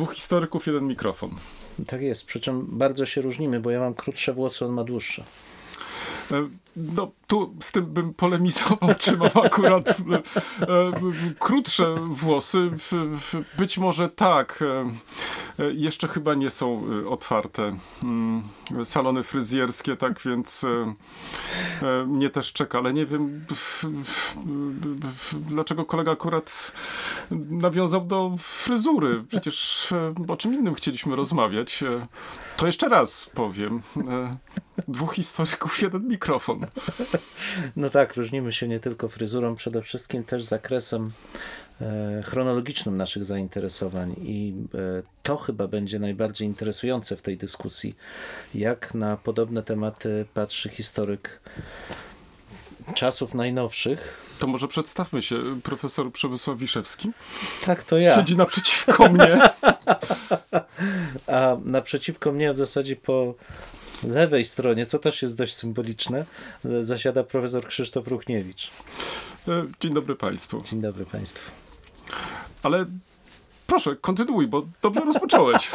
Dwóch historyków, jeden mikrofon. Tak jest, przy czym bardzo się różnimy, bo ja mam krótsze włosy, on ma dłuższe. E, no, tu z tym bym polemizował, czy mam akurat e, e, krótsze włosy. Być może tak. Jeszcze chyba nie są otwarte mm, salony fryzjerskie, tak więc mnie też czeka, ale nie wiem dlaczego kolega akurat nawiązał do fryzury. Przecież o czym innym chcieliśmy rozmawiać. To jeszcze raz powiem. Dwóch historyków, jeden mikrofon. No tak, różnimy się nie tylko fryzurą, przede wszystkim też zakresem e, chronologicznym naszych zainteresowań i e, to chyba będzie najbardziej interesujące w tej dyskusji, jak na podobne tematy patrzy historyk czasów najnowszych. To może przedstawmy się, profesor Przemysław Wiszewski. Tak, to ja. Siedzi naprzeciwko mnie. A naprzeciwko mnie w zasadzie po lewej stronie, co też jest dość symboliczne, zasiada profesor Krzysztof Ruchniewicz. E, dzień dobry Państwu. Dzień dobry Państwu. Ale proszę, kontynuuj, bo dobrze rozpocząłeś.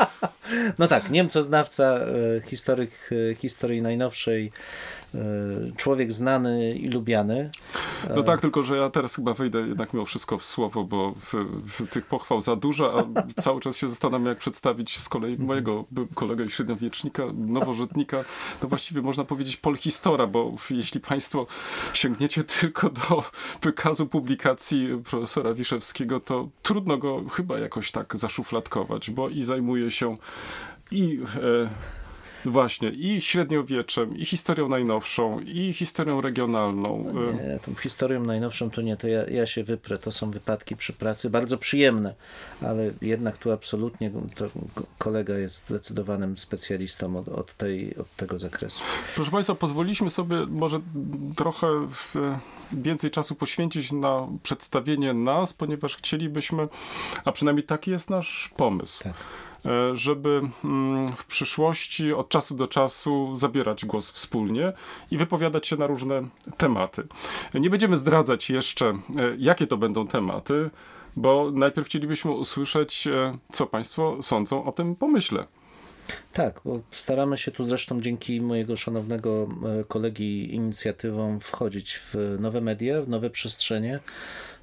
No tak, Niemcoznawca, e, historyk e, historii najnowszej, człowiek znany i lubiany. No tak, tylko że ja teraz chyba wejdę jednak mimo wszystko w słowo, bo w, w tych pochwał za dużo, a cały czas się zastanawiam, jak przedstawić z kolei mojego kolegę średniowiecznika, nowożytnika, no właściwie można powiedzieć polhistora, bo jeśli państwo sięgniecie tylko do wykazu publikacji profesora Wiszewskiego, to trudno go chyba jakoś tak zaszufladkować, bo i zajmuje się i e, Właśnie, i średniowieczem, i historią najnowszą, i historią regionalną. No nie, tą historią najnowszą to nie, to ja, ja się wyprę, to są wypadki przy pracy, bardzo przyjemne, ale jednak tu absolutnie kolega jest zdecydowanym specjalistą od, od, tej, od tego zakresu. Proszę Państwa, pozwoliliśmy sobie może trochę więcej czasu poświęcić na przedstawienie nas, ponieważ chcielibyśmy, a przynajmniej taki jest nasz pomysł. Tak E, żeby mm, w przyszłości od czasu do czasu zabierać głos wspólnie i wypowiadać się na różne tematy. Nie będziemy zdradzać jeszcze, e, jakie to będą tematy, bo najpierw chcielibyśmy usłyszeć, e, co Państwo sądzą o tym pomyśle. Tak, bo staramy się tu zresztą dzięki mojego szanownego kolegi inicjatywom wchodzić w nowe media, w nowe przestrzenie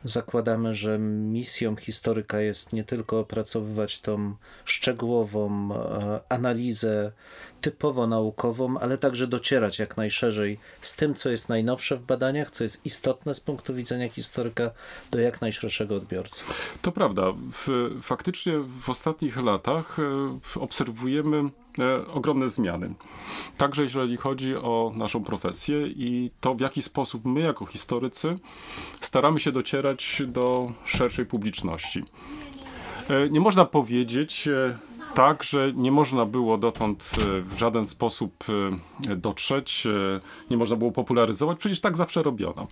zakładamy, że misją historyka jest nie tylko opracowywać tą szczegółową e, analizę typowo naukową, ale także docierać jak najszerzej z tym, co jest najnowsze w badaniach, co jest istotne z punktu widzenia historyka do jak najszerszego odbiorcy. To prawda. W, faktycznie w ostatnich latach e, obserwujemy ogromne zmiany. Także jeżeli chodzi o naszą profesję i to, w jaki sposób my, jako historycy, staramy się docierać do szerszej publiczności. E, nie można powiedzieć, tak, że nie można było dotąd e, w żaden sposób e, dotrzeć, e, nie można było popularyzować, przecież tak zawsze robiono.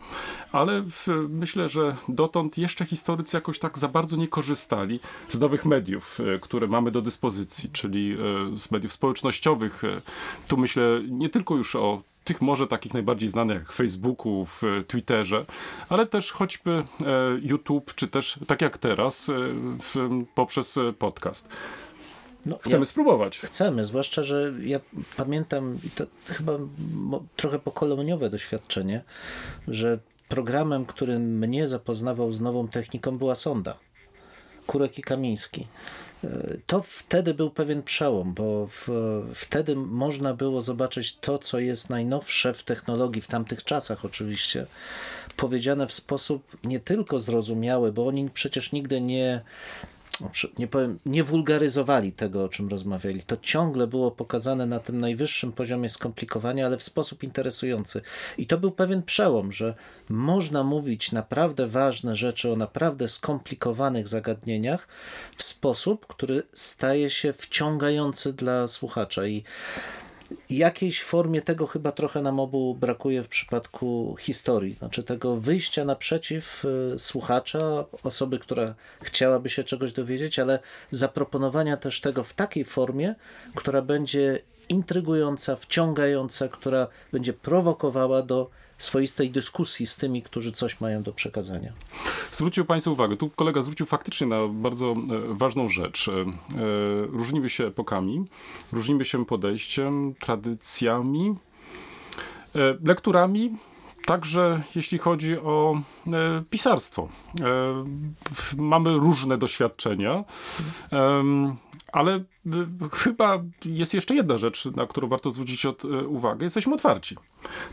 Ale w, myślę, że dotąd jeszcze historycy jakoś tak za bardzo nie korzystali z nowych mediów, które mamy do dyspozycji, czyli z mediów społecznościowych. Tu myślę nie tylko już o tych może takich najbardziej znanych jak Facebooku, w Twitterze, ale też choćby YouTube, czy też tak jak teraz poprzez podcast. No, chcemy ja, spróbować. Chcemy, zwłaszcza, że ja pamiętam, i to chyba trochę pokoleniowe doświadczenie, że programem, który mnie zapoznawał z nową techniką była sonda. Kurek i Kamiński. E, to wtedy był pewien przełom, bo w, wtedy można było zobaczyć to, co jest najnowsze w technologii, w tamtych czasach oczywiście, powiedziane w sposób nie tylko zrozumiały, bo oni przecież nigdy nie nie powiem, nie wulgaryzowali tego, o czym rozmawiali. To ciągle było pokazane na tym najwyższym poziomie skomplikowania, ale w sposób interesujący. I to był pewien przełom, że można mówić naprawdę ważne rzeczy o naprawdę skomplikowanych zagadnieniach w sposób, który staje się wciągający dla słuchacza. I jakiejś formie tego chyba trochę nam obu brakuje w przypadku historii. Znaczy tego wyjścia naprzeciw y, słuchacza, osoby, która chciałaby się czegoś dowiedzieć, ale zaproponowania też tego w takiej formie, która będzie intrygująca, wciągająca, która będzie prowokowała do swoistej dyskusji z tymi, którzy coś mają do przekazania. Zwrócił Państwu uwagę, tu kolega zwrócił faktycznie na bardzo ważną rzecz. Różnimy się epokami, różnimy się podejściem, tradycjami, lekturami, Także jeśli chodzi o e, pisarstwo. E, mamy różne doświadczenia. E, ale e, chyba jest jeszcze jedna rzecz, na którą warto zwrócić od, e, uwagę. Jesteśmy otwarci.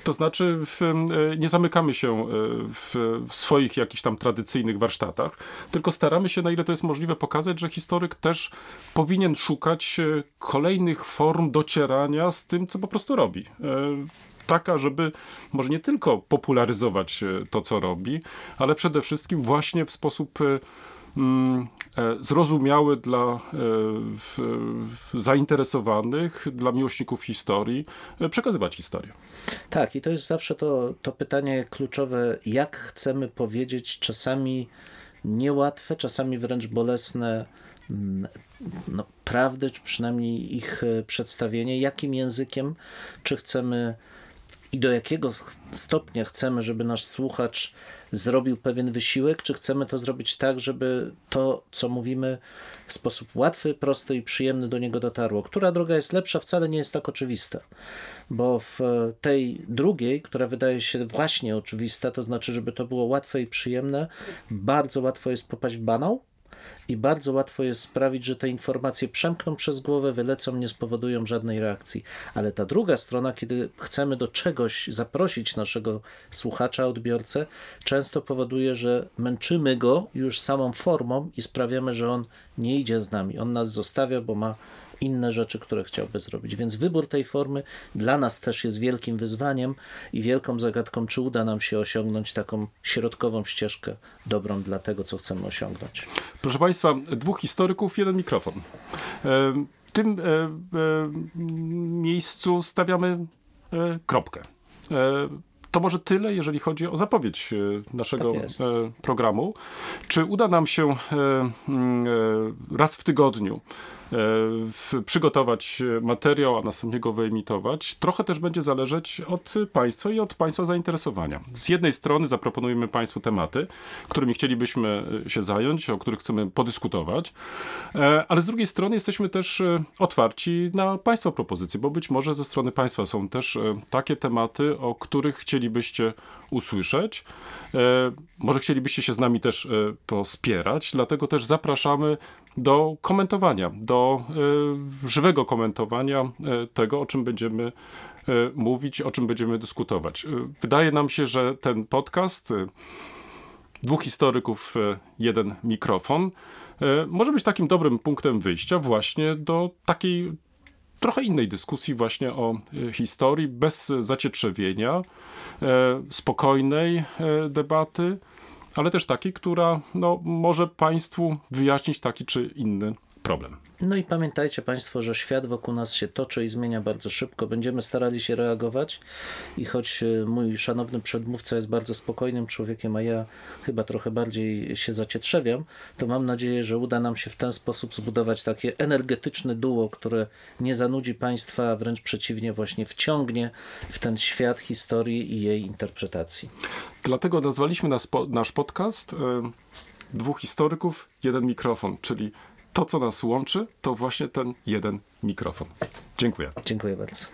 To znaczy, w, e, nie zamykamy się w, w, swoich jakichś tam tradycyjnych warsztatach, tylko staramy się, na ile to jest możliwe, pokazać, że historyk też powinien szukać kolejnych form docierania z tym, co po prostu robi taka, żeby może nie tylko popularyzować to, co robi, ale przede wszystkim właśnie w sposób zrozumiały dla zainteresowanych, dla miłośników historii, przekazywać historię. Tak, i to jest zawsze to, to pytanie kluczowe, jak chcemy powiedzieć czasami niełatwe, czasami wręcz bolesne mm, no, prawdy, czy przynajmniej ich przedstawienie, jakim językiem, czy chcemy i do jakiego stopnia chcemy, żeby nasz słuchacz zrobił pewien wysiłek, czy chcemy to zrobić tak, żeby to, co mówimy, w sposób łatwy, prosty i przyjemny do niego dotarło. Która droga jest lepsza, wcale nie jest tak oczywista, bo w tej drugiej, która wydaje się właśnie oczywista, to znaczy, żeby to było łatwe i przyjemne, bardzo łatwo jest popaść w banał, i bardzo łatwo jest sprawić, że te informacje przemkną przez głowę, wylecą, nie spowodują żadnej reakcji. Ale ta druga strona, kiedy chcemy do czegoś zaprosić naszego słuchacza, odbiorcę, często powoduje, że męczymy go już samą formą i sprawiamy, że on nie idzie z nami. On nas zostawia, bo ma inne rzeczy, które chciałby zrobić. Więc wybór tej formy dla nas też jest wielkim wyzwaniem i wielką zagadką, czy uda nam się osiągnąć taką środkową ścieżkę dobrą dla tego, co chcemy osiągnąć. Proszę Państwa, dwóch historyków, jeden mikrofon. W tym e, e, miejscu stawiamy e, kropkę. To może tyle, jeżeli chodzi o zapowiedź naszego tak programu. Czy uda nam się raz w tygodniu E, przygotować materiał, a następnie go wyemitować, trochę też będzie zależeć od Państwa i od Państwa zainteresowania. Z jednej strony zaproponujemy Państwu tematy, którymi chcielibyśmy się zająć, o których chcemy podyskutować, e, ale z drugiej strony jesteśmy też e, otwarci na Państwa propozycje, bo być może ze strony Państwa są też takie tematy, o których chcielibyście usłyszeć. Może chcielibyście się z nami też pospierać, dlatego też zapraszamy do komentowania, do y, żywego komentowania y, tego, o czym będziemy y, mówić, o czym będziemy dyskutować. Wydaje nam się, że ten podcast, dwóch historyków, jeden mikrofon, może być takim dobrym punktem wyjścia właśnie do takiej trochę innej dyskusji właśnie o historii, bez zacietrzewienia, spokojnej debaty, ale też takiej, która no, może Państwu wyjaśnić taki czy inny problem. No i pamiętajcie Państwo, że świat wokół nas się toczy i zmienia bardzo szybko. Będziemy starali się reagować i choć e, mój szanowny przedmówca jest bardzo spokojnym człowiekiem, a ja chyba trochę bardziej się zacietrzewiam, to mam nadzieję, że uda nam się w ten sposób zbudować takie energetyczne duo, które nie zanudzi Państwa, a wręcz przeciwnie, właśnie wciągnie w ten świat historii i jej interpretacji. Dlatego nazwaliśmy nas, nasz podcast y, Dwóch historyków, jeden mikrofon, czyli to, co nas łączy, to właśnie ten jeden mikrofon. Dziękuję. Dziękuję bardzo.